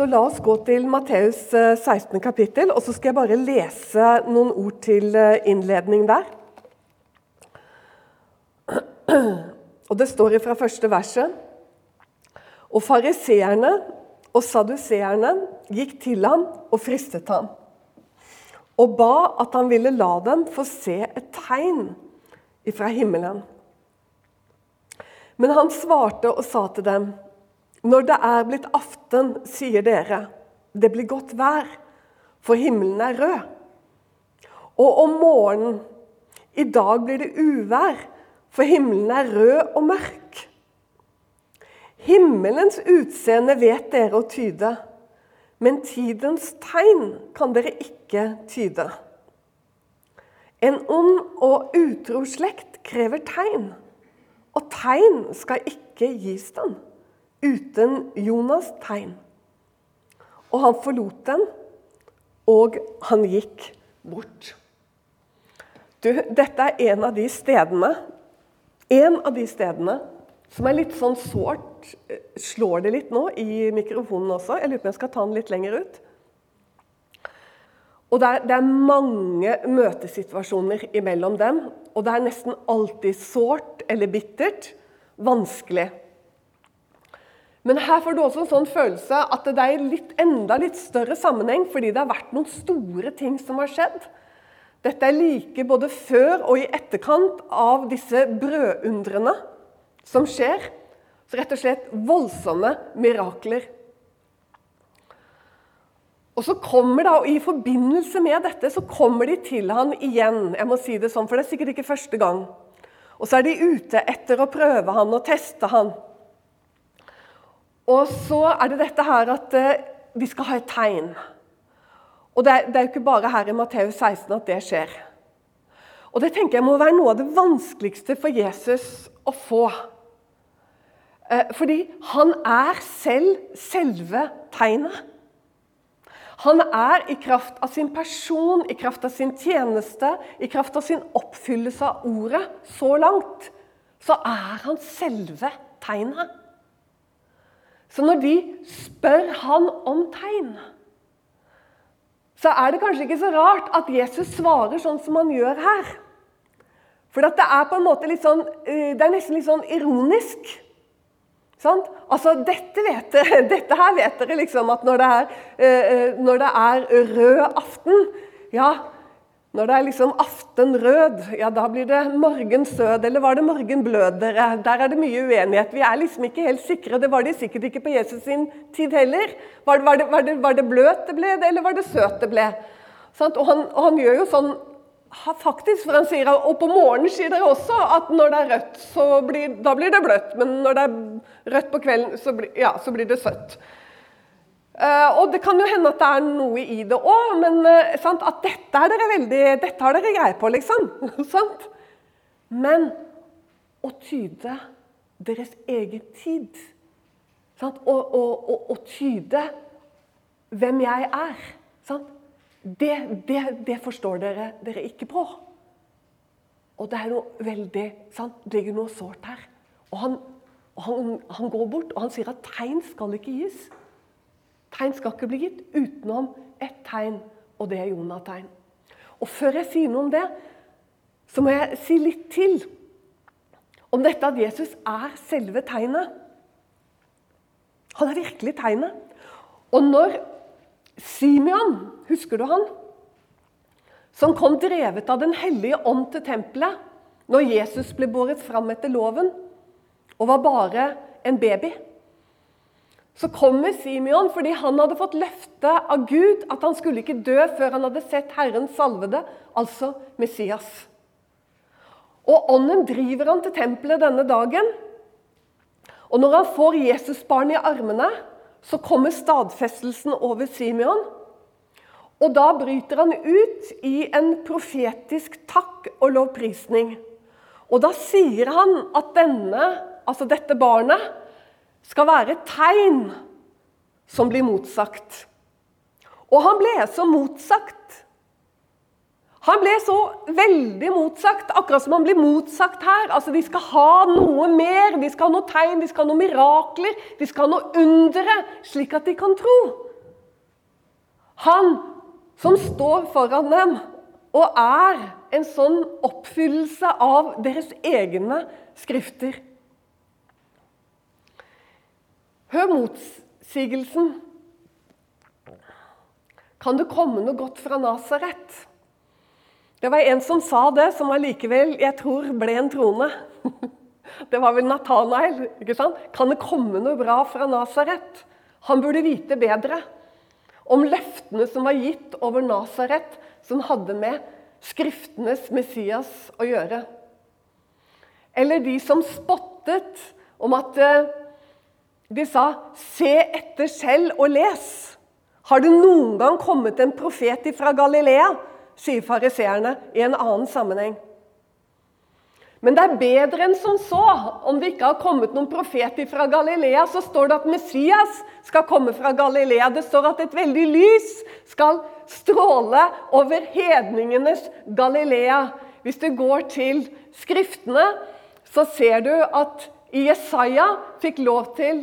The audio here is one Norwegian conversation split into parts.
Så la oss gå til Matteus 16. Eh, kapittel, og så skal jeg bare lese noen ord til eh, innledning der. Og Det står fra første verset. Og fariseerne og saduseerne gikk til ham og fristet ham, og ba at han ville la dem få se et tegn ifra himmelen. Men han svarte og sa til dem, når det er blitt aften, sier dere, det blir godt vær, for himmelen er rød. Og om morgenen, i dag blir det uvær, for himmelen er rød og mørk. Himmelens utseende vet dere å tyde, men tidens tegn kan dere ikke tyde. En ond og utro slekt krever tegn, og tegn skal ikke gis den uten Jonas' tegn. Og han forlot den, og han gikk bort. Du, dette er en av de stedene En av de stedene som er litt sånn sårt Slår det litt nå i mikrofonen også? Jeg lurer på om jeg skal ta den litt lenger ut. Og det er, det er mange møtesituasjoner imellom dem. Og det er nesten alltid sårt eller bittert. Vanskelig. Men her får du også en sånn følelse at det er litt, enda litt større sammenheng, fordi det har vært noen store ting som har skjedd. Dette er like både før og i etterkant av disse brødundrene som skjer. Så rett og slett voldsomme mirakler. Og så kommer da, og I forbindelse med dette så kommer de til han igjen. Jeg må si det sånn, for det er sikkert ikke første gang. Og så er de ute etter å prøve han og teste han. Og så er det dette her at eh, vi skal ha et tegn. Og det er, det er jo ikke bare her i Matteus 16 at det skjer. Og det tenker jeg må være noe av det vanskeligste for Jesus å få. Eh, fordi han er selv selve tegnet. Han er i kraft av sin person, i kraft av sin tjeneste, i kraft av sin oppfyllelse av ordet så langt, så er han selve tegnet. Så når de spør han om tegn, så er det kanskje ikke så rart at Jesus svarer sånn som han gjør her. For det er på en måte litt sånn, eh, det er nesten litt sånn ironisk. Sant? Altså, dette, vet dere, dette her vet dere liksom at når det er, eh, eh, når det er rød aften ja, når det er liksom aftenrød, ja da blir det morgensød, eller var det morgenblød, dere? Der er det mye uenighet. Vi er liksom ikke helt sikre. Det var de sikkert ikke på Jesus sin tid heller. Var det, var det, var det, var det bløt det ble, eller var det søt det ble? Og han, og, han, gjør jo sånn faktisk, for han sier Og på morgenen sier dere også at når det er rødt, så blir, da blir det bløtt. Men når det er rødt på kvelden, så blir, ja, så blir det søtt. Uh, og Det kan jo hende at det er noe i det òg, men uh, sant, at dette, er dere veldig, dette har dere greie på, liksom. men å tyde deres egen tid sant? Og, og, og, og tyde hvem jeg er det, det, det, forstår dere, dere ikke på. Og det er noe veldig sant? Det ligger noe sårt her. Og han, han, han går bort og han sier at tegn skal ikke gis. Tegn skal ikke bli gitt utenom ett tegn, og det er Jonategn. Og før jeg sier noe om det, så må jeg si litt til om dette at Jesus er selve tegnet. Han er virkelig tegnet. Og når Simeon, husker du han? Som kom drevet av Den hellige ånd til tempelet når Jesus ble båret fram etter loven og var bare en baby. Så kommer Simeon fordi han hadde fått løfte av Gud at han skulle ikke dø før han hadde sett Herren salvede, altså Messias. Og Ånden driver han til tempelet denne dagen. Og når han får Jesusbarnet i armene, så kommer stadfestelsen over Simeon. Og da bryter han ut i en profetisk takk og lovprisning. Og da sier han at denne, altså dette barnet skal være et tegn som blir motsagt. Og han ble så motsagt. Han ble så veldig motsagt, akkurat som han blir motsagt her. Altså, De skal ha noe mer, de skal ha noe tegn, de skal ha noe mirakler, de skal ha noe undere, slik at de kan tro. Han som står foran dem og er en sånn oppfyllelse av deres egne skrifter. Hør motsigelsen. Kan det komme noe godt fra Nasaret? Det var en som sa det, som allikevel, jeg tror, ble en troende. Det var vel Nathanael. ikke sant? Kan det komme noe bra fra Nasaret? Han burde vite bedre om løftene som var gitt over Nasaret, som hadde med Skriftenes Messias å gjøre. Eller de som spottet om at eh, de sa 'se etter selv og les'. Har det noen gang kommet en profet fra Galilea? sier fariseerne i en annen sammenheng. Men det er bedre enn som så. Om det ikke har kommet noen profet fra Galilea, så står det at Messias skal komme fra Galilea. Det står at et veldig lys skal stråle over hedningenes Galilea. Hvis du går til Skriftene, så ser du at Jesaja fikk lov til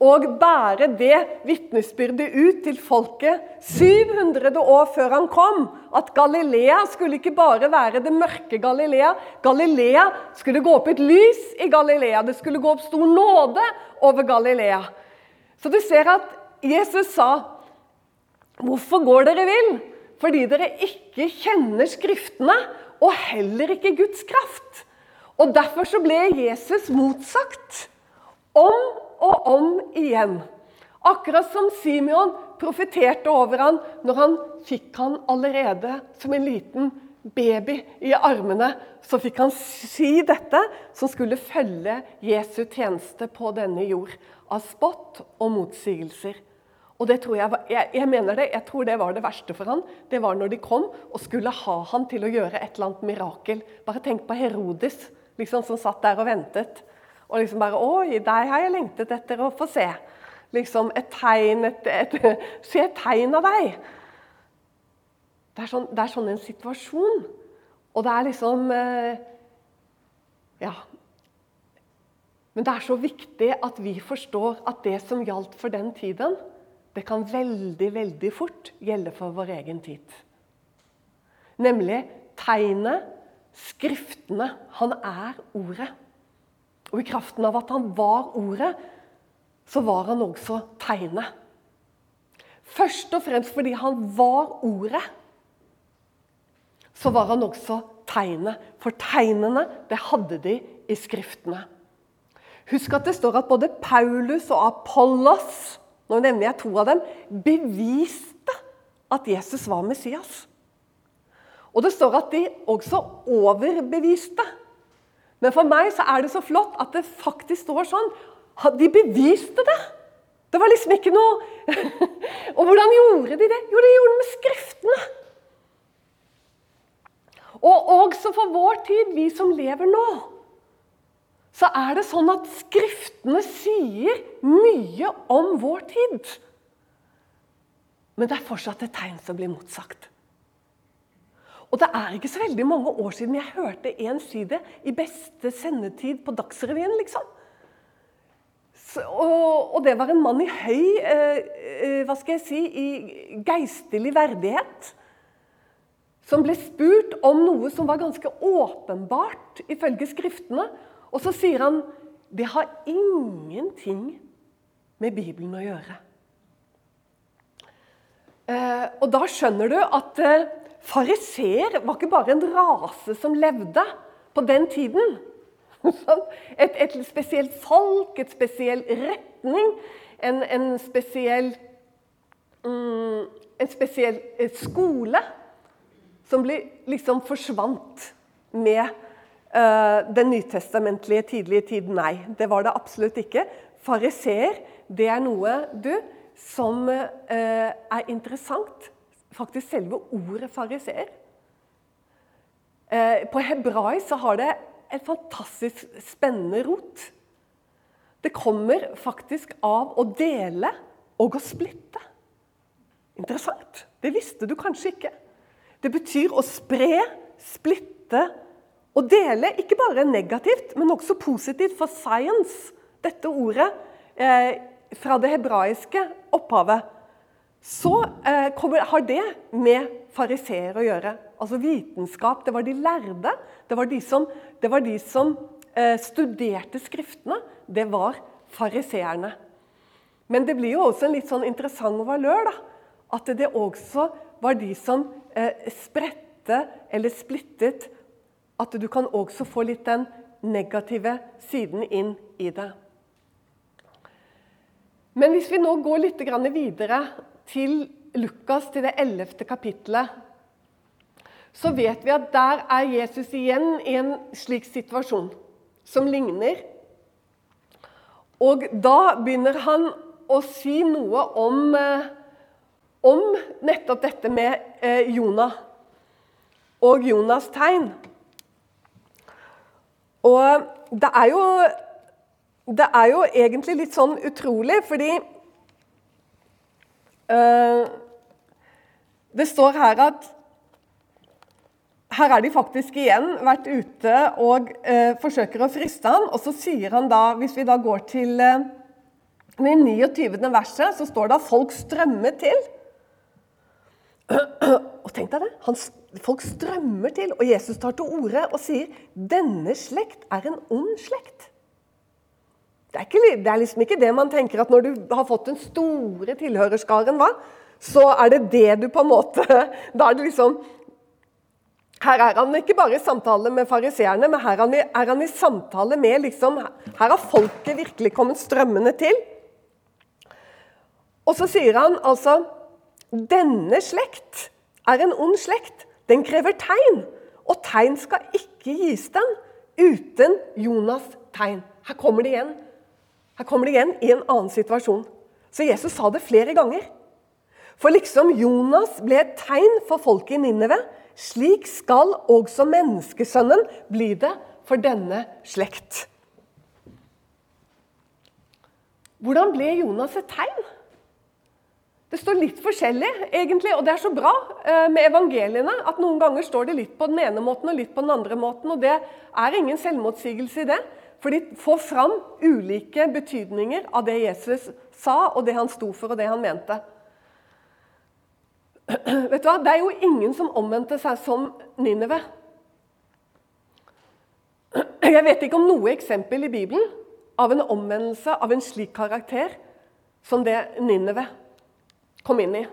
og bære det vitnesbyrdet ut til folket 700 år før han kom. At Galilea skulle ikke bare være det mørke Galilea. Galilea skulle gå opp et lys i Galilea. Det skulle gå opp stor nåde over Galilea. Så du ser at Jesus sa, 'Hvorfor går dere vill?' Fordi dere ikke kjenner Skriftene, og heller ikke Guds kraft. Og Derfor så ble Jesus motsagt. Om og om igjen. Akkurat som Simeon profeterte over han når han fikk han allerede som en liten baby i armene. Så fikk han si dette, som skulle følge Jesu tjeneste på denne jord. Av spott og motsigelser. Og det tror jeg, jeg, jeg, mener det, jeg tror det var det verste for han. Det var når de kom og skulle ha han til å gjøre et eller annet mirakel. Bare tenk på Herodes, liksom, som satt der og ventet. Og liksom bare Oi, deg har jeg lengtet etter å få se. Liksom et tegn et, et, Se et tegn av deg. Det er, sånn, det er sånn en situasjon. Og det er liksom eh, Ja. Men det er så viktig at vi forstår at det som gjaldt for den tiden, det kan veldig, veldig fort gjelde for vår egen tid. Nemlig tegnet, skriftene. Han er ordet. Og i kraften av at han var Ordet, så var han også tegnet. Først og fremst fordi han var Ordet, så var han også tegnet. For tegnene, det hadde de i Skriftene. Husk at det står at både Paulus og Apollos nå nevner jeg to av dem, beviste at Jesus var Messias. Og det står at de også overbeviste men for meg så er det så flott at det faktisk står sånn. De beviste det. Det var liksom ikke noe Og hvordan gjorde de det? Jo, de gjorde det med Skriftene. Og også for vår tid, vi som lever nå, så er det sånn at Skriftene sier mye om vår tid. Men det er fortsatt et tegn som blir motsagt. Og det er ikke så veldig mange år siden jeg hørte en si det i beste sendetid på Dagsrevyen, liksom. Så, og, og, det var en mann i høy eh, eh, hva skal jeg si, i geistlig verdighet. Som ble spurt om noe som var ganske åpenbart ifølge Skriftene. Og så sier han det har ingenting med Bibelen å gjøre. Eh, og da skjønner du at eh, Fariseer var ikke bare en rase som levde på den tiden. Et, et spesielt folk, et spesiell retning, en, en spesiell mm, En spesiell skole som ble, liksom forsvant med uh, den nytestamentlige tidlige tiden. Nei, det var det absolutt ikke. Fariseer, det er noe du, som uh, er interessant faktisk selve ordet fariseer. Eh, på hebraisk så har det et fantastisk spennende rot. Det kommer faktisk av å dele og å splitte. Interessant. Det visste du kanskje ikke. Det betyr å spre, splitte og dele. Ikke bare negativt, men også positivt. For science, dette ordet eh, fra det hebraiske opphavet, så eh, kommer, har det med fariseer å gjøre. Altså vitenskap. Det var de lærde. Det var de som, var de som eh, studerte Skriftene. Det var fariseerne. Men det blir jo også en litt sånn interessant valør. da, At det også var de som eh, spredte eller splittet. At du kan også få litt den negative siden inn i det. Men hvis vi nå går litt videre til Lukas, til det 11. kapittelet, så vet vi at der er Jesus igjen i en slik situasjon som ligner. Og da begynner han å si noe om, eh, om nettopp dette med eh, Jonah og Jonas' tegn. Og det er jo det er jo egentlig litt sånn utrolig, fordi Det står her at her er de faktisk igjen vært ute og uh, forsøker å friste ham. Og så sier han da, hvis vi da går til uh, det 29. verset, så står det at folk strømmer til. Og tenk deg det. Han, folk strømmer til, og Jesus tar til orde og sier denne slekt er en ond slekt. Det er, ikke, det er, liksom ikke det man tenker at når du har fått den store tilhørerskaren, hva, så er det det du på en måte Da er det liksom Her er han ikke bare i samtale med fariseerne, men her er han i samtale med liksom Her har folket virkelig kommet strømmende til. Og så sier han altså Denne slekt er en ond slekt. Den krever tegn. Og tegn skal ikke gis den uten Jonas' tegn. Her kommer det igjen. Her kommer det igjen i en annen situasjon. Så Jesus sa det flere ganger. For liksom Jonas ble et tegn for folket i Ninneve, slik skal også menneskesønnen bli det for denne slekt. Hvordan ble Jonas et tegn? Det står litt forskjellig, egentlig, og det er så bra eh, med evangeliene at noen ganger står det litt på den ene måten og litt på den andre måten. og Det er ingen selvmotsigelse i det. For de får fram ulike betydninger av det Jesus sa, og det han sto for, og det han mente. Vet du hva? Det er jo ingen som omvendte seg som Ninive. Jeg vet ikke om noe eksempel i Bibelen av en omvendelse av en slik karakter som det Ninive kom inn i.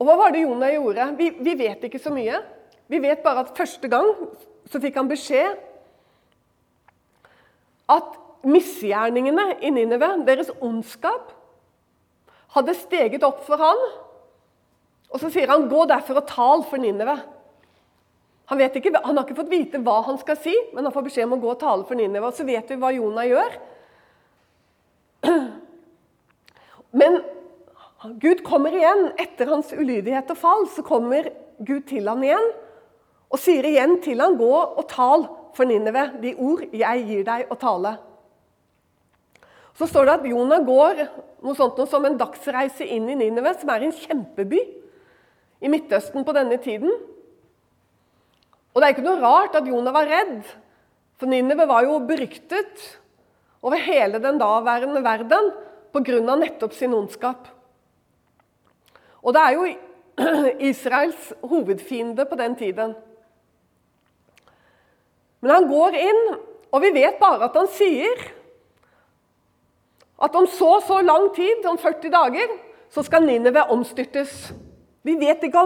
Og Hva var det Jonah gjorde? Vi, vi vet ikke så mye. Vi vet bare at første gang så fikk han beskjed at misgjerningene i Ninive, deres ondskap, hadde steget opp for han. Og så sier han 'gå derfor og tal for Ninive'. Han, ikke, han, har ikke fått vite hva han skal si, men han får beskjed om å gå og tale for Ninive. Og så vet vi hva Jonah gjør. Men Gud kommer igjen. Etter hans ulydighet og fall så kommer Gud til ham igjen og sier igjen til ham, 'Gå og tal for Ninive de ord jeg gir deg å tale. Så står det at Jonah går noe sånt noe som en dagsreise inn i Ninive, som er en kjempeby i Midtøsten på denne tiden. Og Det er ikke noe rart at Jonah var redd, for Ninive var jo beryktet over hele den daværende verden pga. nettopp sin ondskap. Og det er jo Israels hovedfiende på den tiden. Men han går inn, og vi vet bare at han sier at om så så lang tid, om 40 dager, så skal Nineve omstyrtes. Vi vet ikke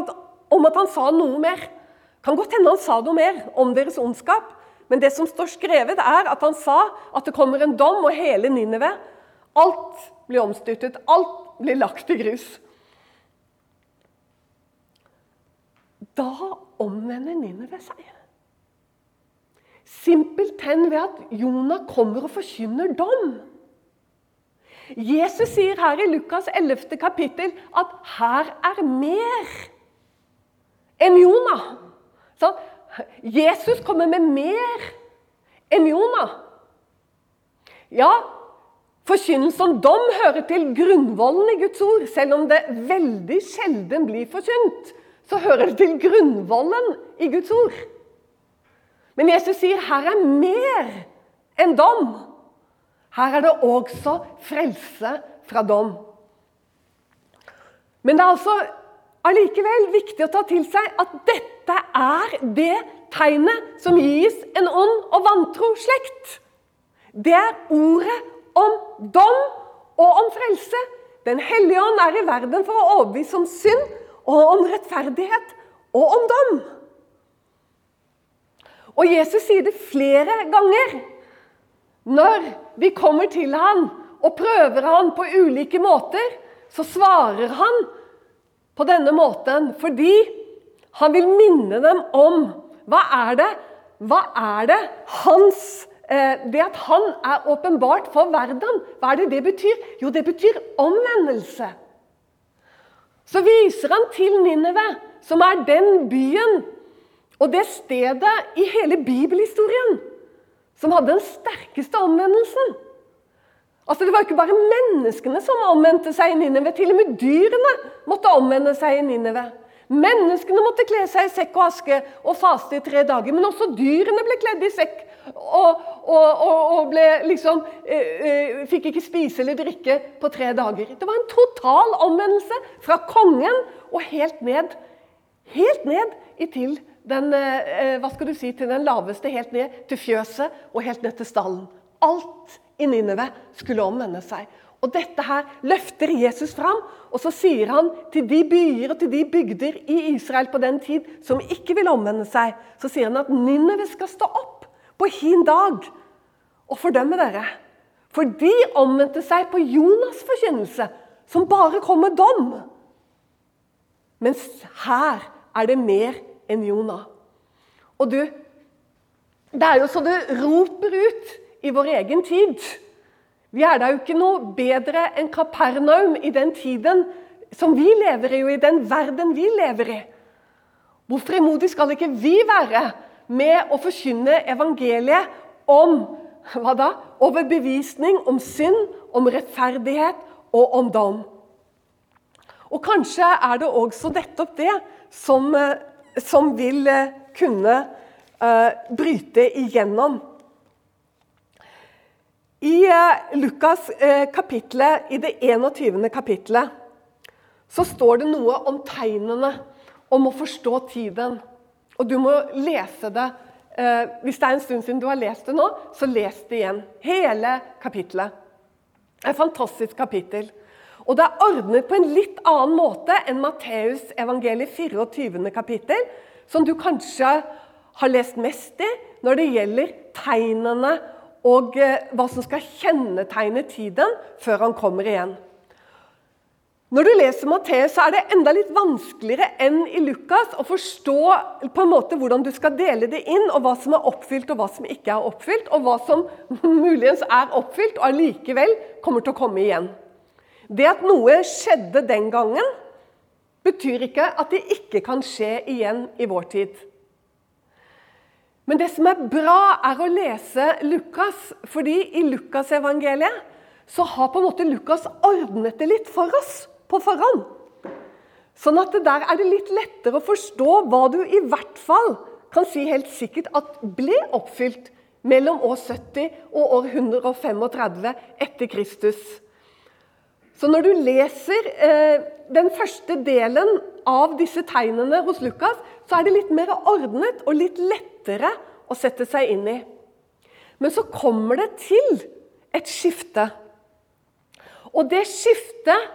om at han sa noe mer. Kan godt hende han sa noe mer om deres ondskap. Men det som står skrevet, er at han sa at det kommer en dom, og hele Nineve Alt blir omstyrtet. Alt blir lagt i grus. Da omvender Nineve seg. Simpelthen ved at Jonah kommer og forkynner dom. Jesus sier her i Lukas 11. kapittel at her er mer enn Jonah. Så Jesus kommer med mer enn Jonah. Ja, forkynnelse om dom hører til grunnvollen i Guds ord. Selv om det veldig sjelden blir forkynt, så hører det til grunnvollen i Guds ord. Men Jesus sier her er mer enn dom. Her er det også frelse fra dom. Men det er altså allikevel viktig å ta til seg at dette er det tegnet som gis en ond og vantro slekt. Det er ordet om dom og om frelse. Den hellige ånd er i verden for å overbevise om synd og om rettferdighet og om dom. Og Jesus sier det flere ganger. Når vi kommer til han og prøver han på ulike måter, så svarer han på denne måten fordi han vil minne dem om hva er det, hva er det hans eh, Det at han er åpenbart for verden, hva er det det betyr? Jo, det betyr omvendelse. Så viser han til Ninive, som er den byen og det stedet i hele bibelhistorien som hadde den sterkeste omvendelsen. Altså, Det var ikke bare menneskene som omvendte seg i Ninive. Til og med dyrene måtte omvende seg i Ninive. Menneskene måtte kle seg i sekk og aske og faste i tre dager. Men også dyrene ble kledd i sekk og, og, og, og liksom, eh, eh, fikk ikke spise eller drikke på tre dager. Det var en total omvendelse fra kongen og helt ned, helt ned til den, eh, hva skal du si, til den laveste, helt ned til fjøset og helt ned til stallen. Alt i Nineve skulle omvende seg. Og Dette her løfter Jesus fram, og så sier han til de byer og til de bygder i Israel på den tid som ikke vil omvende seg, så sier han at Nineve skal stå opp på hin dag og fordømme dere. For de omvendte seg på Jonas' forkynnelse, som bare kom med dom. Mens her er det mer enn Jonah. Og du, det er jo så det roper ut i vår egen tid. Vi er da jo ikke noe bedre enn Kapernaum i den tiden som vi lever i, og i den verden vi lever i. Hvor frimodig skal ikke vi være med å forkynne evangeliet om hva da? Overbevisning om synd, om rettferdighet og om dom. Og kanskje er det også nettopp det som, eh, som vil eh, kunne uh, bryte igjennom. I uh, Lukas kapitlet, i det 21. kapitlet så står det noe om tegnene, om å forstå tiden. Og du må lese det. hvis det er en stund siden du har lest det nå, så les det igjen. Hele kapitlet. Et fantastisk kapittel. Og det er ordnet på en litt annen måte enn Matteus evangeliet 24. kapittel, som du kanskje har lest mest i når det gjelder tegnene og eh, hva som skal kjennetegne tiden før han kommer igjen. Når du leser Matteus, så er det enda litt vanskeligere enn i Lukas å forstå på en måte hvordan du skal dele det inn, og hva som er oppfylt og hva som ikke er oppfylt, og hva som muligens er oppfylt og allikevel kommer til å komme igjen. Det at noe skjedde den gangen, betyr ikke at det ikke kan skje igjen i vår tid. Men det som er bra, er å lese Lukas, fordi i Lukasevangeliet så har på en måte Lukas ordnet det litt for oss på forhånd. Sånn at der er det litt lettere å forstå hva du i hvert fall kan si helt sikkert at ble oppfylt mellom år 70 og år 135 etter Kristus. Så når du leser eh, den første delen av disse tegnene hos Lukas, så er det litt mer ordnet og litt lettere å sette seg inn i. Men så kommer det til et skifte. Og det skiftet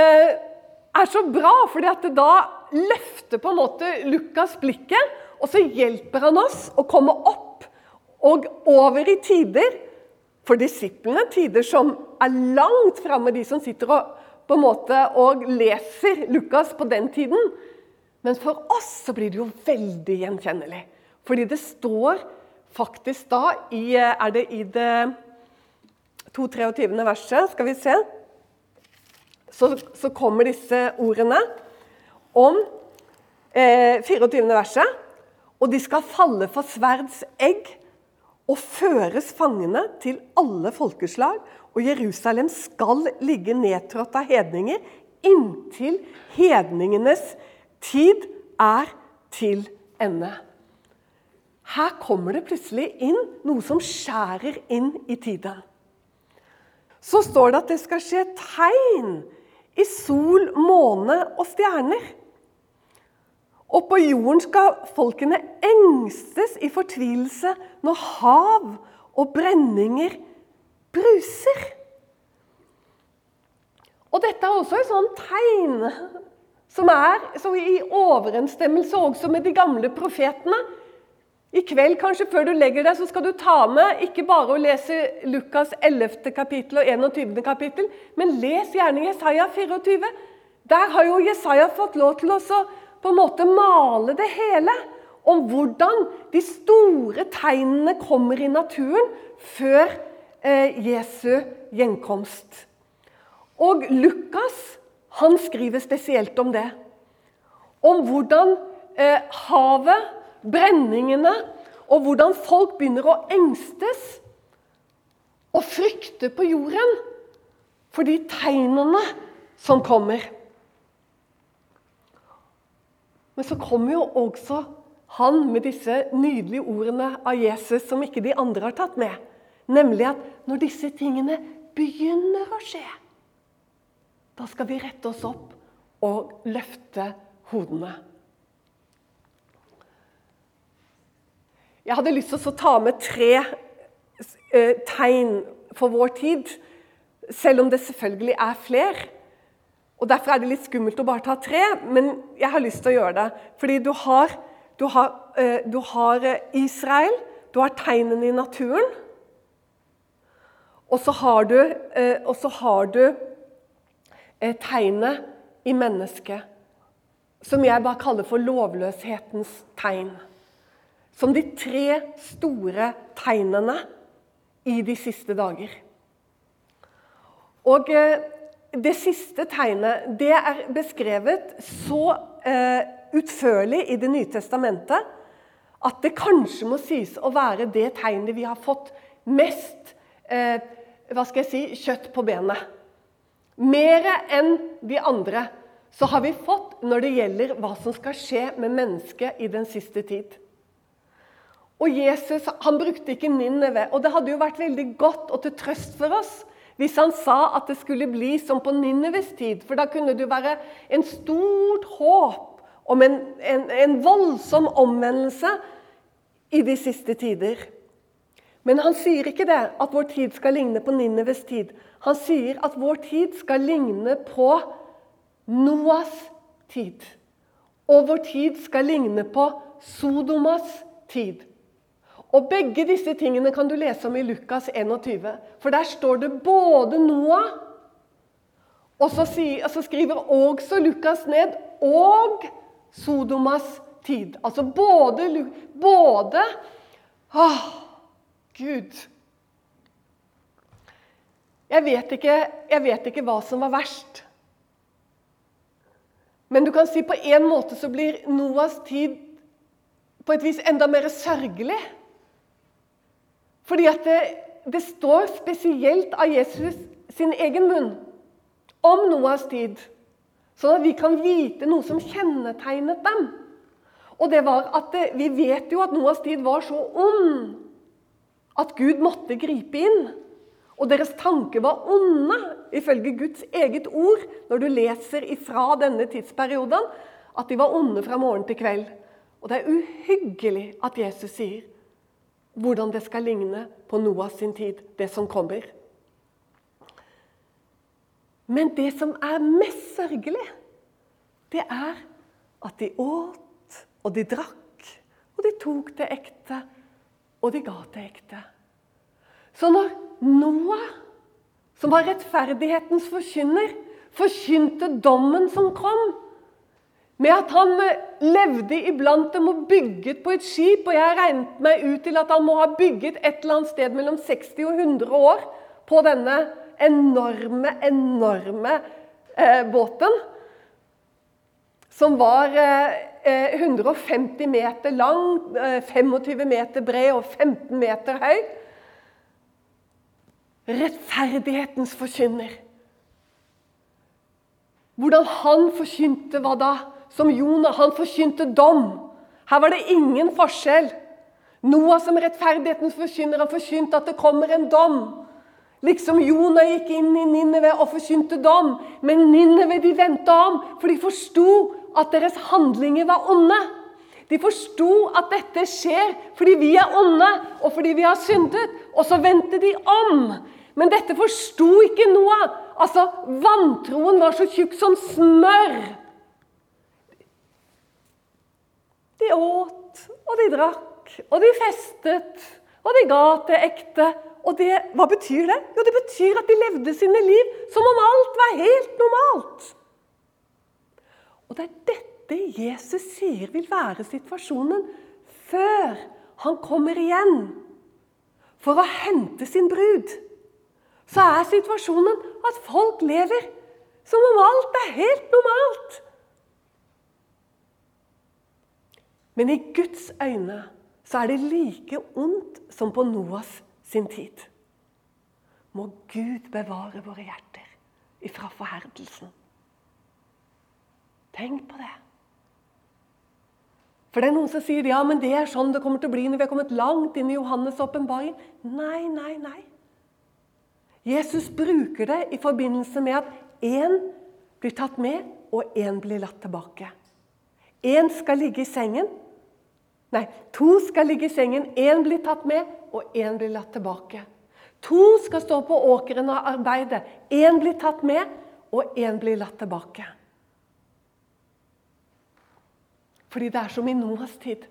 eh, er så bra, det da løfter på en måte Lukas blikket, og så hjelper han oss å komme opp og over i tider for disiplene tider som er langt framme, de som sitter og, på en måte, og leser Lukas på den tiden. Men for oss så blir det jo veldig gjenkjennelig. Fordi det står faktisk da i Er det i det 223. verset? Skal vi se. Så, så kommer disse ordene om eh, 24. verset. Og de skal falle for sverds egg og føres fangene til alle folkeslag, og Jerusalem skal ligge nedtrådt av hedninger inntil hedningenes tid er til ende. Her kommer det plutselig inn noe som skjærer inn i tiden. Så står det at det skal skje tegn i sol, måne og stjerner. Og på jorden skal folkene engstes i fortvilelse når hav og brenninger bruser. Og dette er også et sånt tegn som er i overensstemmelse også med de gamle profetene. I kveld, kanskje før du legger deg, så skal du ta med ikke bare å lese Lukas 11. kapittel og 21. kapittel, men les gjerne Jesaja 24. Der har jo Jesaja fått lov til å på en måte male det hele. Om hvordan de store tegnene kommer i naturen før eh, Jesu gjenkomst. Og Lukas han skriver spesielt om det. Om hvordan eh, havet, brenningene, og hvordan folk begynner å engstes og frykte på jorden for de tegnene som kommer. Men så kommer jo også han med disse nydelige ordene av Jesus som ikke de andre har tatt med. Nemlig at når disse tingene begynner å skje, da skal vi rette oss opp og løfte hodene. Jeg hadde lyst til å ta med tre eh, tegn for vår tid, selv om det selvfølgelig er flere. Og Derfor er det litt skummelt å bare ta tre, men jeg har lyst til å gjøre det. Fordi du har, du har, eh, du har eh, Israel, du har tegnene i naturen. Og så har du, har du tegnet i mennesket, som jeg bare kaller for lovløshetens tegn. Som de tre store tegnene i de siste dager. Og eh, det siste tegnet det er beskrevet så eh, utførlig i Det nye testamentet at det kanskje må sies å være det tegnet vi har fått mest eh, hva skal jeg si, kjøtt på benet. Mer enn de andre så har vi fått når det gjelder hva som skal skje med mennesket i den siste tid. Og Jesus han brukte ikke Ninneve, og det hadde jo vært veldig godt og til trøst for oss hvis han sa at det skulle bli som på Ninneves tid. For da kunne det være en stort håp om en, en, en voldsom omvendelse i de siste tider. Men han sier ikke det, at vår tid skal ligne på Ninneves tid. Han sier at vår tid skal ligne på Noas tid. Og vår tid skal ligne på Sodomas tid. Og Begge disse tingene kan du lese om i Lukas 21. For der står det både Noah og så, skriver også Lukas ned og Sodomas tid. Altså både, både åh, Gud jeg vet, ikke, jeg vet ikke hva som var verst. Men du kan si på en måte så blir Noas tid på et vis enda mer sørgelig. Fordi at det, det står spesielt av Jesus sin egen munn om Noas tid. Sånn at vi kan vite noe som kjennetegnet dem. Og det var at det, Vi vet jo at Noas tid var så ond at Gud måtte gripe inn. Og deres tanker var onde, ifølge Guds eget ord, når du leser ifra denne tidsperioden, at de var onde fra morgen til kveld. Og det er uhyggelig at Jesus sier hvordan det skal ligne på Noah sin tid, det som kommer. Men det som er mest sørgelig, det er at de åt, og de drakk, og de tok det ekte, og de ga det ekte. Så når Noah, som var rettferdighetens forkynner, forkynte dommen som kom, med at han eh, levde iblant dem og bygget på et skip. Og jeg regnet meg ut til at han må ha bygget et eller annet sted mellom 60 og 100 år på denne enorme, enorme eh, båten. Som var eh, 150 eh, meter lang, eh, 25 meter bred og 15 meter høy rettferdighetens forkynner. Hvordan han forkynte hva da? Som Jonah. Han forkynte dom. Her var det ingen forskjell. Noah som rettferdighetens forkynner han forkynte at det kommer en dom. Liksom Jonah gikk inn i Ninneve og forkynte dom. Men Ninneve de vendte om, for de forsto at deres handlinger var onde. De forsto at dette skjer fordi vi er onde og fordi vi har syndet. Og så vendte de om. Men dette forsto ikke Noah. Altså, Vantroen var så tjukk som smør. De åt, og de drakk, og de festet, og de ga til ekte. Og det, hva betyr det? Jo, det betyr at de levde sine liv som om alt var helt normalt. Og det er dette Jesus sier vil være situasjonen før han kommer igjen for å hente sin brud. Så er situasjonen at folk lever som om alt er helt normalt. Men i Guds øyne så er det like ondt som på Noas sin tid. Må Gud bevare våre hjerter ifra forherdelsen. Tenk på det. For det er Noen som sier ja, men det er sånn det kommer til å bli når vi har kommet langt inn i Johannes' åpenbaring. Nei, nei, nei. Jesus bruker det i forbindelse med at én blir tatt med, og én blir latt tilbake. Én skal ligge i sengen, Nei, to skal ligge i sengen, én blir tatt med, og én blir latt tilbake. To skal stå på åkeren og arbeide. Én blir tatt med, og én blir latt tilbake. Fordi det er som i Noas tid.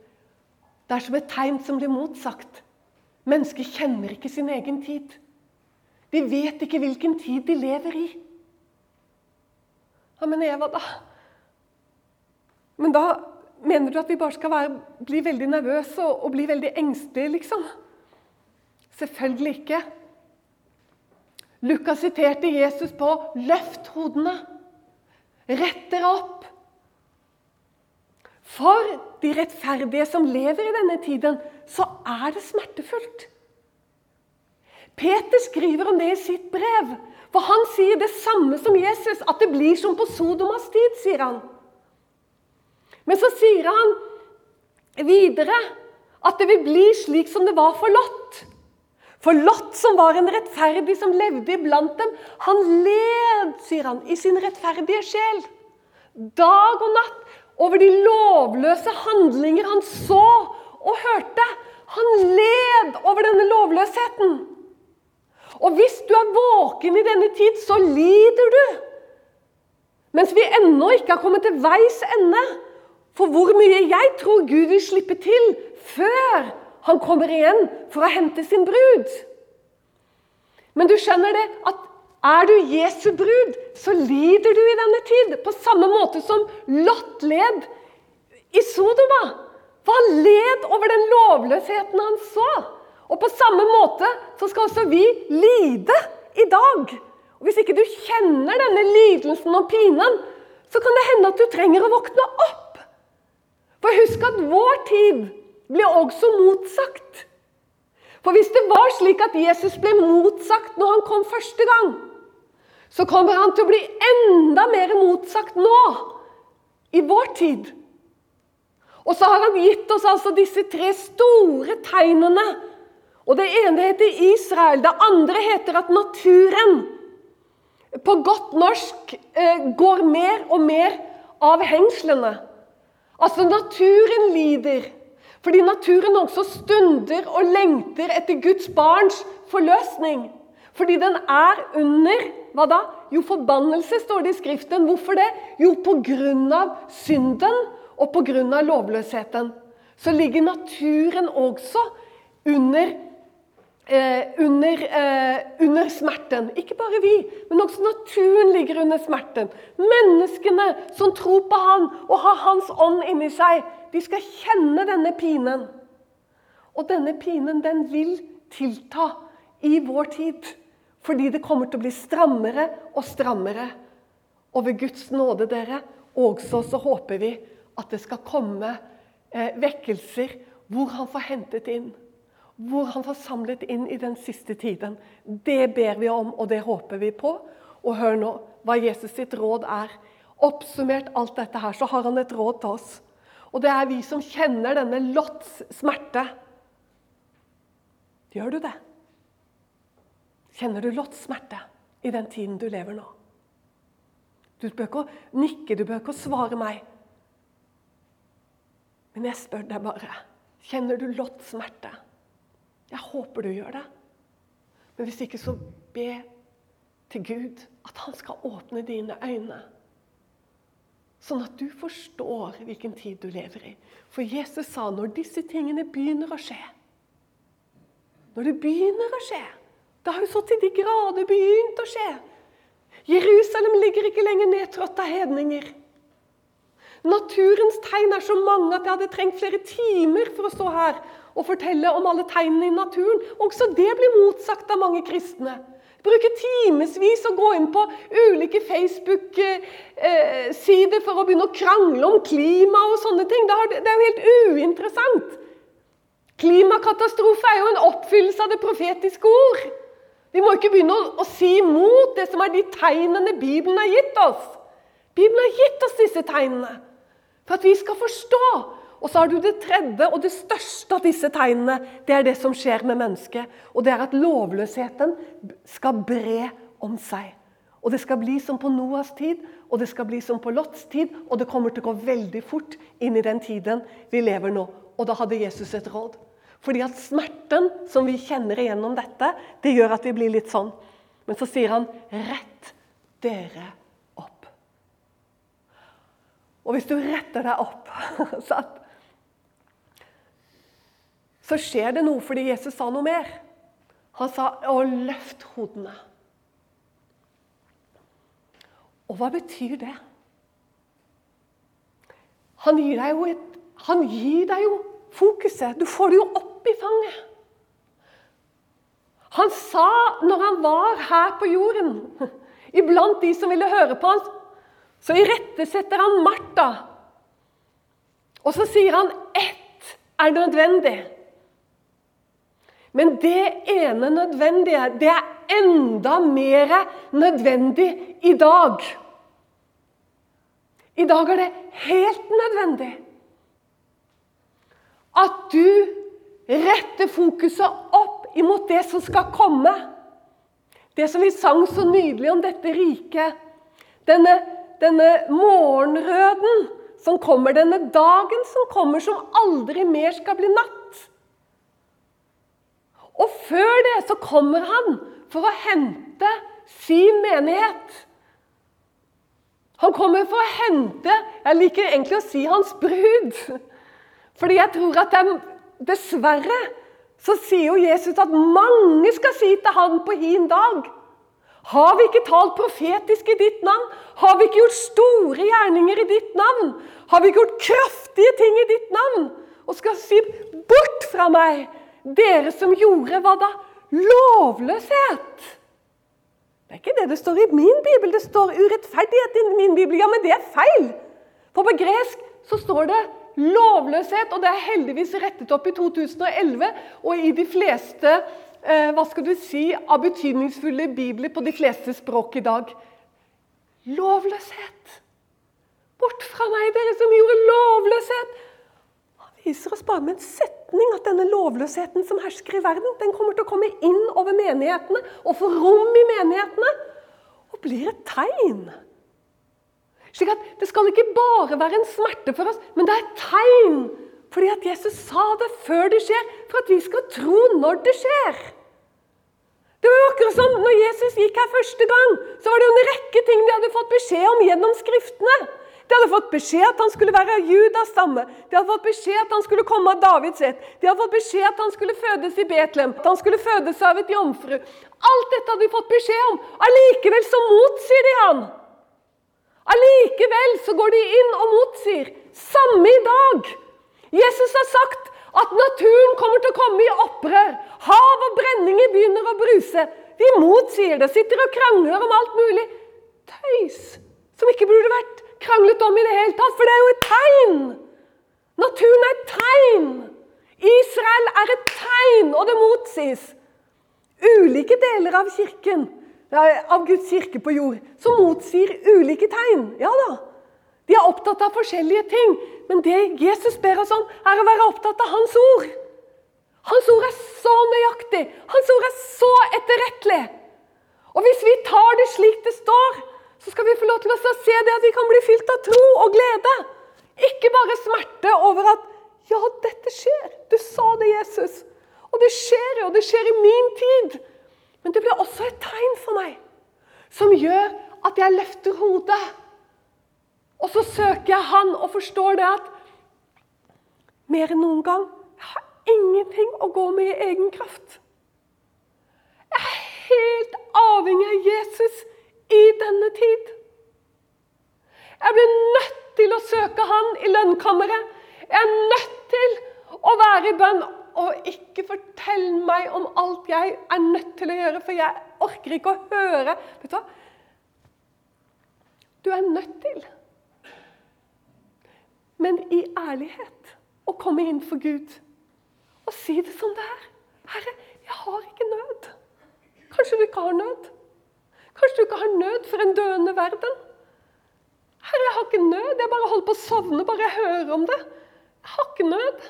Det er som et tegn som blir motsagt. Mennesker kjenner ikke sin egen tid. De vet ikke hvilken tid de lever i. Ja, men Eva, da? Men da Mener du at vi bare skal være, bli veldig nervøse og, og bli veldig engstelige, liksom? Selvfølgelig ikke. Lukas siterte Jesus på 'løft hodene'. Rett dere opp. For de rettferdige som lever i denne tiden, så er det smertefullt. Peter skriver om det i sitt brev. For han sier det samme som Jesus, at det blir som på Sodomas tid, sier han. Men så sier han videre at det vil bli slik som det var for Lot. For Lot, som var en rettferdig som levde iblant dem, han led, sier han, i sin rettferdige sjel. Dag og natt over de lovløse handlinger han så og hørte. Han led over denne lovløsheten. Og hvis du er våken i denne tid, så lider du. Mens vi ennå ikke har kommet til veis ende, for hvor mye jeg tror Gud vil slippe til før han kommer igjen for å hente sin brud. Men du skjønner det at er du Jesu brud, så lider du i denne tid. På samme måte som Lot led i Sodoma. For han led over den lovløsheten han så. Og på samme måte så skal også vi lide i dag. Og Hvis ikke du kjenner denne lidelsen og pinen, så kan det hende at du trenger å våkne opp. For husk at vår tid ble også motsagt. For hvis det var slik at Jesus ble motsagt når han kom første gang, så kommer han til å bli enda mer motsagt nå, i vår tid. Og så har han gitt oss altså disse tre store tegnene. Og Det ene heter Israel, det andre heter at naturen på godt norsk eh, går mer og mer av hengslene. Altså, naturen lider. Fordi naturen også stunder og lengter etter Guds barns forløsning. Fordi den er under hva da? Jo, forbannelse, står det i Skriften. Hvorfor det? Jo, pga. synden og pga. lovløsheten. Så ligger naturen også under eh, under, eh, under, smerten. Ikke bare vi, men også naturen ligger under smerten. Menneskene som tror på Han og har Hans ånd inni seg, de skal kjenne denne pinen. Og denne pinen den vil tilta i vår tid. Fordi det kommer til å bli strammere og strammere. Og ved Guds nåde, dere, også så håper vi at det skal komme eh, vekkelser hvor han får hentet inn hvor han var samlet inn i den siste tiden. Det ber vi om, og det håper vi på. Og hør nå hva Jesus sitt råd er. Oppsummert alt dette her, så har han et råd til oss. Og det er vi som kjenner denne Lots smerte. Gjør du det? Kjenner du Lots smerte i den tiden du lever nå? Du bør ikke nikke, du bør ikke svare meg. Men jeg spør deg bare Kjenner du Lots smerte? Jeg håper du gjør det. Men hvis ikke, så be til Gud at han skal åpne dine øyne. Sånn at du forstår hvilken tid du lever i. For Jesus sa når disse tingene begynner å skje Når det begynner å skje Det har jo så til de grader begynt å skje. Jerusalem ligger ikke lenger nedtrådt av hedninger. Naturens tegn er så mange at jeg hadde trengt flere timer for å stå her og fortelle om alle tegnene i naturen. Også det blir motsagt av mange kristne. Bruke timevis å gå inn på ulike Facebook-sider for å begynne å krangle om klima og sånne ting. Det er jo helt uinteressant. Klimakatastrofe er jo en oppfyllelse av det profetiske ord. Vi må ikke begynne å, si imot det som er de tegnene Bibelen har gitt oss. Bibelen har gitt oss disse tegnene for at vi skal forstå. Og så har du det tredje og det største av disse tegnene. Det er det som skjer med mennesket. Og det er at lovløsheten skal bre om seg. Og det skal bli som på Noas tid, og det skal bli som på Lots tid. Og det kommer til å gå veldig fort inn i den tiden vi lever nå. Og da hadde Jesus et råd. Fordi at smerten som vi kjenner igjennom dette, det gjør at vi blir litt sånn. Men så sier han, rett dere opp. Og hvis du retter deg opp så så skjer det noe fordi Jesus sa noe mer. Han sa 'Å, løft hodene'. Og hva betyr det? Han gir deg jo, et, han gir deg jo fokuset. Du får det jo opp i fanget. Han sa når han var her på jorden, iblant de som ville høre på ham, så irettesetter han Martha. Og så sier han ett er nødvendig. Men det ene nødvendige, det er enda mer nødvendig i dag. I dag er det helt nødvendig at du retter fokuset opp imot det som skal komme. Det som vi sang så nydelig om dette riket. Denne, denne morgenrøden som kommer, denne dagen som kommer, som aldri mer skal bli natt. Og før det så kommer han for å hente sin menighet. Han kommer for å hente Jeg liker egentlig å si hans brud. Fordi jeg tror at det, dessverre så sier jo Jesus at mange skal si til han på hin dag Har vi ikke talt profetisk i ditt navn? Har vi ikke gjort store gjerninger i ditt navn? Har vi ikke gjort kraftige ting i ditt navn? Og skal si 'bort fra meg', dere som gjorde hva da? Lovløshet! Det er ikke det det står i min bibel. Det står urettferdighet i min bibel. Ja, men det er feil! For på gresk så står det lovløshet, og det er heldigvis rettet opp i 2011 og i de fleste eh, hva skal du si, av betydningsfulle bibler på de fleste språk i dag. Lovløshet! Bort fra meg, dere som gjorde lovløshet! Viser oss bare med en setning at denne lovløsheten som hersker i verden, den kommer til å komme inn over menighetene og få rom i menighetene. Og blir et tegn. Slik at Det skal ikke bare være en smerte for oss, men det er et tegn. Fordi at Jesus sa det før det skjer, for at vi skal tro når det skjer. Det var jo akkurat som når Jesus gikk her første gang, så var det jo en rekke ting de hadde fått beskjed om gjennom Skriftene. De hadde fått beskjed at han skulle være Judas stamme. De hadde fått beskjed at han skulle komme av Davids ett. De hadde fått beskjed at han skulle fødes i Betlehem. At han skulle fødes av et jomfru. Alt dette hadde de fått beskjed om. Allikevel så motsier de han. Allikevel så går de inn og motsier. Samme i dag. Jesus har sagt at naturen kommer til å komme i opprør. Hav og brenninger begynner å bruse. De motsier det, sitter og krangler om alt mulig. Tøys som ikke burde vært kranglet om i det hele tatt, for det er jo et tegn! Naturen er et tegn! Israel er et tegn, og det motsies. Ulike deler av kirken, av Guds kirke på jord, som motsier ulike tegn. Ja da. De er opptatt av forskjellige ting, men det Jesus ber oss om, er å være opptatt av Hans ord. Hans ord er så nøyaktig, Hans ord er så etterrettelig. Og hvis vi tar det slik det står, så skal vi få lov til å se det at vi kan bli fylt av tro og glede. Ikke bare smerte over at ja, dette skjer. Du sa det, Jesus. Og det skjer jo, det skjer i min tid. Men det blir også et tegn for meg som gjør at jeg løfter hodet. Og så søker jeg Han og forstår det at mer enn noen gang jeg har ingenting å gå med i egen kraft. Jeg er helt avhengig av Jesus i denne tid. Jeg blir nødt til å søke Han i lønnkammeret. Jeg er nødt til å være i bønn. Og ikke fortell meg om alt jeg er nødt til å gjøre, for jeg orker ikke å høre. Vet du hva? Du er nødt til, men i ærlighet, å komme inn for Gud og si det som det er. Herre, jeg har ikke nød. Kanskje du ikke har nød? Kanskje du ikke har nød for en døende verden? Herre, jeg har ikke nød. Jeg bare holder på å sovne bare jeg hører om det. Jeg har ikke nød.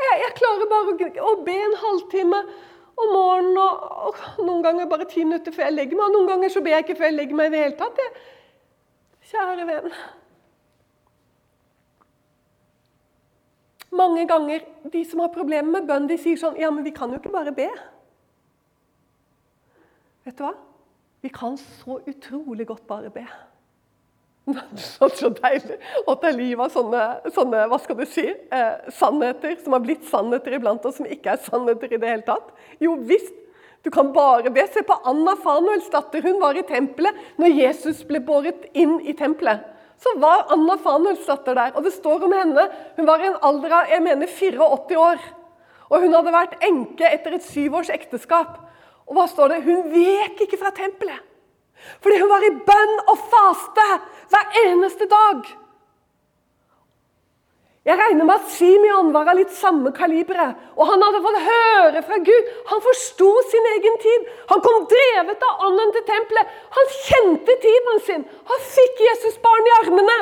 Jeg, jeg klarer bare å, å, be en halvtime om morgenen og, og, noen ganger bare ti minutter før jeg legger meg. Og noen ganger så ber jeg ikke før jeg legger meg i det hele tatt. Jeg, kjære venn. Mange ganger de som har problemer med bønn, de sier sånn Ja, men vi kan jo ikke bare be. Vet du hva? Vi kan så utrolig godt bare be. Så deilig at det er livet av sånne, sånne, hva skal du si, eh, sannheter som har blitt sannheter iblant oss, som ikke er sannheter i det hele tatt. Jo visst, du kan bare be. Se på Anna Fanuels datter. Hun var i tempelet når Jesus ble båret inn i tempelet. Så var Anna Fanuels datter der, og det står om henne. Hun var i en alder av jeg mener 84 år. Og hun hadde vært enke etter et syv års ekteskap. Og hva står det? Hun vek ikke fra tempelet. Fordi hun var i bønn og faste hver eneste dag. Jeg regner med at Simeon var av litt samme kaliberet. Og han hadde fått høre fra Gud. Han forsto sin egen tid. Han kom drevet av ånden til tempelet. Han kjente tiden sin. Han fikk Jesusbarn i armene.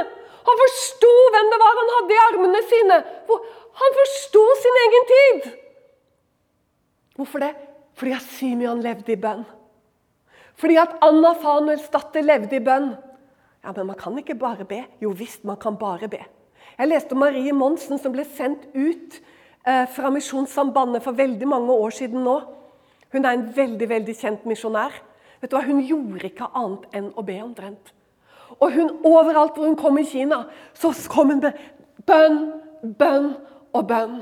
Han forsto hvem det var han hadde i armene sine. Han forsto sin egen tid. Hvorfor det? Fordi at Simeon levde i bønn. Fordi at Anna Fanuels datter levde i bønn. Ja, Men man kan ikke bare be. Jo visst, man kan bare be. Jeg leste om Marie Monsen som ble sendt ut eh, fra Misjonssambandet for veldig mange år siden nå. Hun er en veldig veldig kjent misjonær. Vet du hva? Hun gjorde ikke annet enn å be omtrent. Og hun, overalt hvor hun kom i Kina, så kom hun med bønn, bønn og bønn.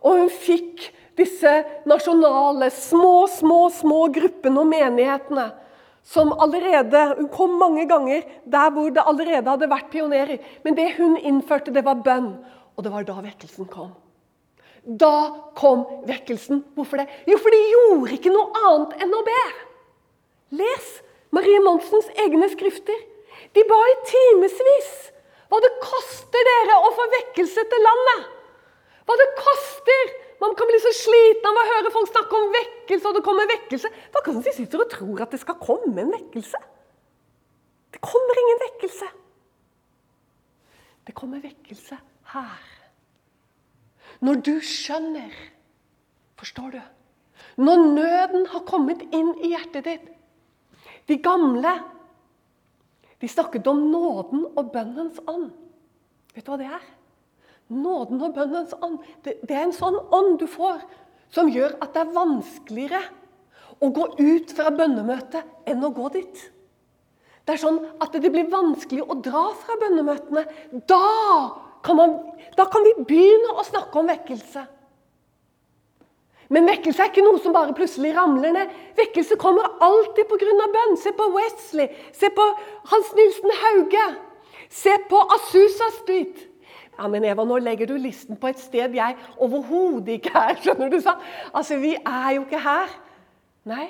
Og hun fikk disse nasjonale, små, små, små gruppene og menighetene som allerede Hun kom mange ganger der hvor det allerede hadde vært pionerer. Men det hun innførte, det var bønn. Og det var da vekkelsen kom. Da kom vekkelsen. Hvorfor det? Jo, for de gjorde ikke noe annet enn å be. Les Marie Monsens egne skrifter. De ba i timevis. Hva det koster dere å få vekkelse til landet? Hva det koster man kan bli så sliten av å høre folk snakke om vekkelse, og det kommer vekkelse. Da kan de sitte og tro at det skal komme en vekkelse. Det kommer ingen vekkelse. Det kommer vekkelse her. Når du skjønner Forstår du? Når nøden har kommet inn i hjertet ditt De gamle de snakket om nåden og bønnens ånd. Vet du hva det er? Nåden og bønnens ånd. Det, det er en sånn ånd du får, som gjør at det er vanskeligere å gå ut fra bønnemøtet enn å gå dit. Det er sånn at det blir vanskelig å dra fra bønnemøtene. Da kan, man, da kan vi begynne å snakke om vekkelse. Men vekkelse er ikke noe som bare plutselig ramler ned. Vekkelse kommer alltid pga. bønn. Se på Wesley, se på Hans Nilsen Hauge. Se på Asusa Street. Ja, men Eva, nå legger du listen på et sted jeg overhodet ikke er. skjønner du sånn? Altså, Vi er jo ikke her. Nei,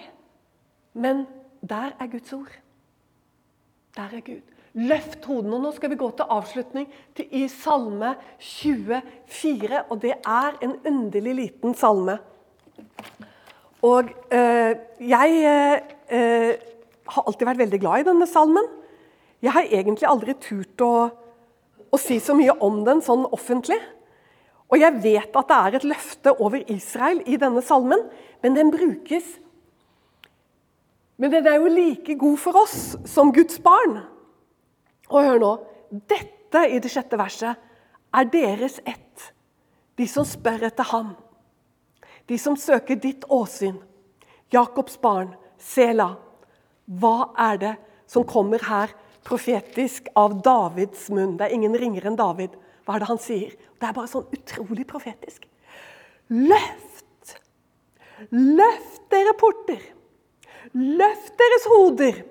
men der er Guds ord. Der er Gud. Løft hodene. Nå skal vi gå til avslutning til, i Salme 24. Og det er en underlig liten salme. Og øh, jeg øh, har alltid vært veldig glad i denne salmen. Jeg har egentlig aldri turt å å si så mye om den sånn offentlig. Og jeg vet at det er et løfte over Israel i denne salmen, men den brukes Men den er jo like god for oss som Guds barn. Og hør nå. Dette i det sjette verset er deres ett, de som spør etter ham. De som søker ditt åsyn. Jakobs barn, Sela. Hva er det som kommer her profetisk av Davids munn? Det er ingen ringere enn David. Hva er det han sier? Det er bare sånn utrolig profetisk. Løft! Løft dere porter! Løft deres hoder!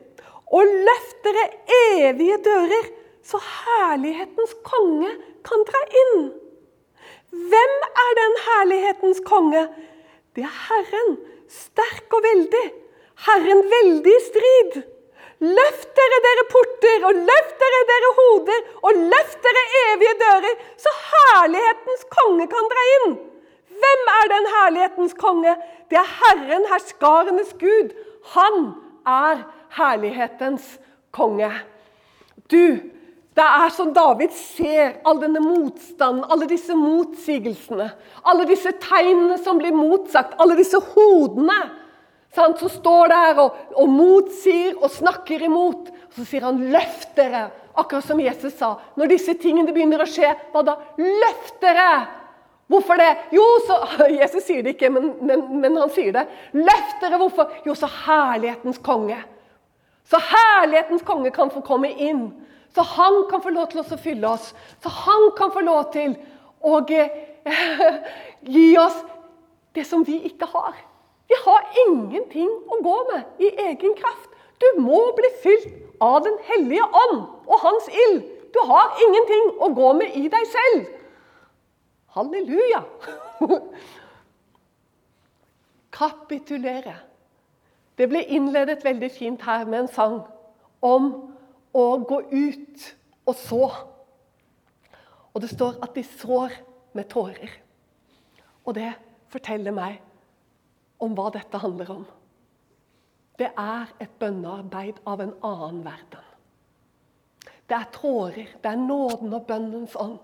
Og løft dere evige dører, så herlighetens konge kan dra inn. Hvem er den herlighetens konge? Det er Herren, sterk og veldig. Herren veldig i strid. Løft dere, dere porter, og løft dere, dere hoder, og løft dere evige dører, så herlighetens konge kan dra inn. Hvem er den herlighetens konge? Det er Herren, herskarenes Gud. Han er herlighetens konge. Du, det er som David ser all denne motstanden, alle disse motsigelsene, alle disse tegnene som blir motsagt, alle disse hodene som står der og, og motsier og snakker imot. Og så sier han 'løft dere', akkurat som Jesus sa. Når disse tingene begynner å skje, hva da? Løft dere! Hvorfor det? Jo, så, Jesus sier det ikke, men, men, men han sier det. Løft dere! Hvorfor? Jo, så herlighetens konge. Så herlighetens konge kan få komme inn. Så han kan få lov til å fylle oss. Så han kan få lov til å eh, gi oss det som vi ikke har. Vi har ingenting å gå med i egen kraft. Du må bli fylt av Den hellige ånd og hans ild. Du har ingenting å gå med i deg selv. Halleluja! Kapitulere. Det ble innledet veldig fint her med en sang om å gå ut og så. Og det står at de sår med tårer. Og det forteller meg om hva dette handler om. Det er et bønnearbeid av en annen verden. Det er tårer, det er nåden og bønnens ånd.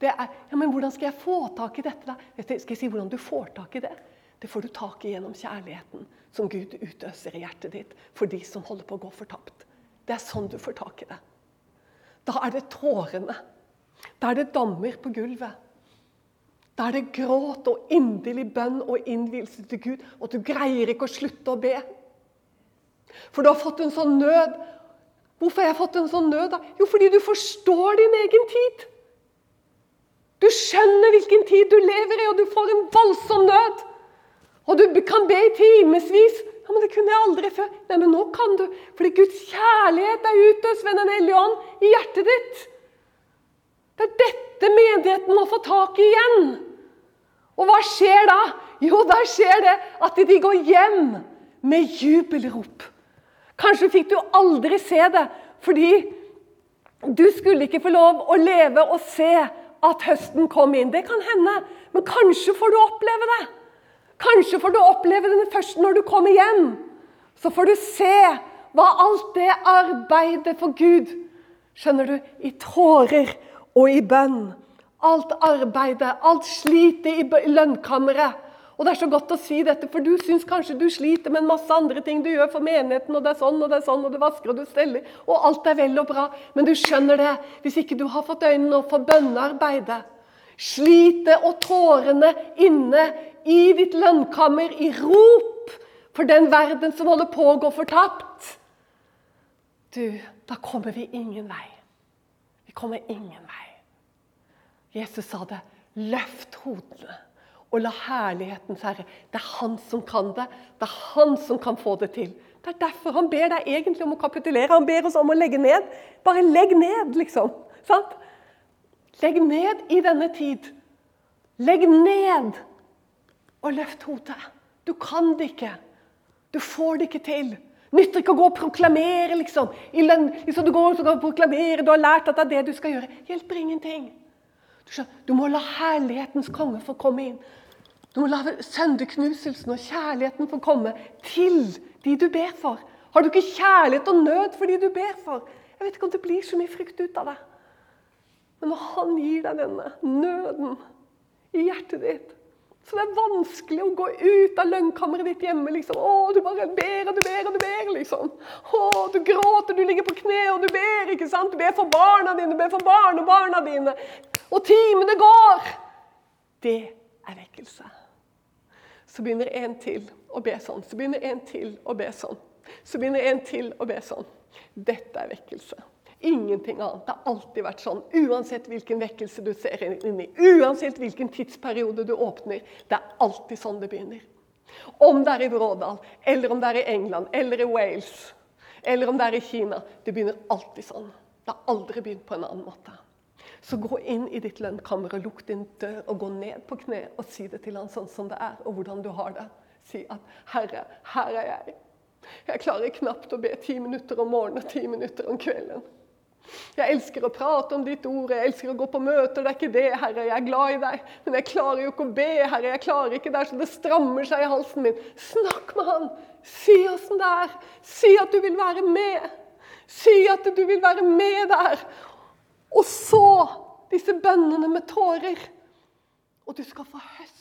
Det er, ja, men Hvordan skal jeg få tak i dette? da? Skal jeg si hvordan du får tak i det? Det får du tak i gjennom kjærligheten som Gud utøser i hjertet ditt for de som holder på å gå fortapt. Det er sånn du får tak i det. Da er det tårene. Da er det dommer på gulvet. Da er det gråt og inderlig bønn og innvielse til Gud, og du greier ikke å slutte å be. For du har fått en sånn nød. Hvorfor har jeg fått en sånn nød? da? Jo, fordi du forstår din egen tid. Du skjønner hvilken tid du lever i, og du får en voldsom nød. Og du kan be i timevis. Ja, men det kunne jeg aldri før. Nei, men nå kan du. Fordi Guds kjærlighet er utøst ved Den hellige ånd i hjertet ditt. Det er dette menigheten må få tak i igjen. Og hva skjer da? Jo, da skjer det at de går hjem med jubelrop. Kanskje fikk du aldri se det, fordi du skulle ikke få lov å leve og se at høsten kom inn. Det kan hende, men kanskje får du oppleve det. Kanskje får du oppleve det først når du kommer hjem. Så får du se hva alt det arbeidet for Gud Skjønner du? I tårer og i bønn. Alt arbeidet, alt slitet i lønnkammeret. Og det er så godt å si dette, for du syns kanskje du sliter med en masse andre ting du gjør for menigheten, og det er sånn og det er sånn, og du vasker og du steller, og alt er vel og bra. Men du skjønner det hvis ikke du har fått øynene opp for bønnearbeidet. Slitet og tårene inne i ditt lønnkammer i rop for den verden som holder på å gå fortapt. Du, da kommer vi ingen vei. Vi kommer ingen vei. Jesus sa det. Løft hodene og la herlighetens herre Det er han som kan det. Det er han som kan få det til. Det er derfor han ber deg egentlig om å kapitulere. Han ber oss om å legge ned. Bare legg ned, liksom. Sant? Legg ned i denne tid. Legg ned og løft hodet. Du kan det ikke. Du får det ikke til. Nytter ikke å gå og proklamere, liksom. liksom du går og proklamerer, du har lært at det er det du skal gjøre. Hjelper ingenting. Du må la herlighetens konge få komme inn. Du må la sønderknuselsen og kjærligheten få komme til de du ber for. Har du ikke kjærlighet og nød for de du ber for? Jeg vet ikke om det blir så mye frykt ut av det. Men når han gir deg denne nøden i hjertet ditt, Så det er vanskelig å gå ut av lønnkammeret ditt hjemme. liksom. Å, Du bare ber og du ber og du ber. liksom. Å, Du gråter, du ligger på kne og du ber. ikke sant? Du ber for barna dine, du ber for barnebarna dine. Og timene går. Det er vekkelse. Så begynner en til å be sånn. Så begynner en til å be sånn. Så begynner en til å be sånn. Dette er vekkelse. Ingenting annet. Det har alltid vært sånn. Uansett hvilken vekkelse du ser inn i, uansett hvilken tidsperiode du åpner. Det er alltid sånn det begynner. Om det er i Brådal, eller om det er i England, eller i Wales, eller om det er i Kina. Det begynner alltid sånn. Det har aldri begynt på en annen måte. Så gå inn i ditt lønnkammer og lukk din dør og gå ned på kne og si det til han sånn som det er, og hvordan du har det. Si at 'Herre, her er jeg'. Jeg klarer knapt å be ti minutter om morgenen og ti minutter om kvelden. Jeg elsker å prate om ditt ord, jeg elsker å gå på møter. Det er ikke det, Herre. Jeg er glad i deg. Men jeg klarer jo ikke å be, Herre. Jeg klarer ikke det, så det strammer seg i halsen min. Snakk med han. Si åssen det er. Si at du vil være med. Si at du vil være med der. Og så disse bønnene med tårer. Og du skal få høst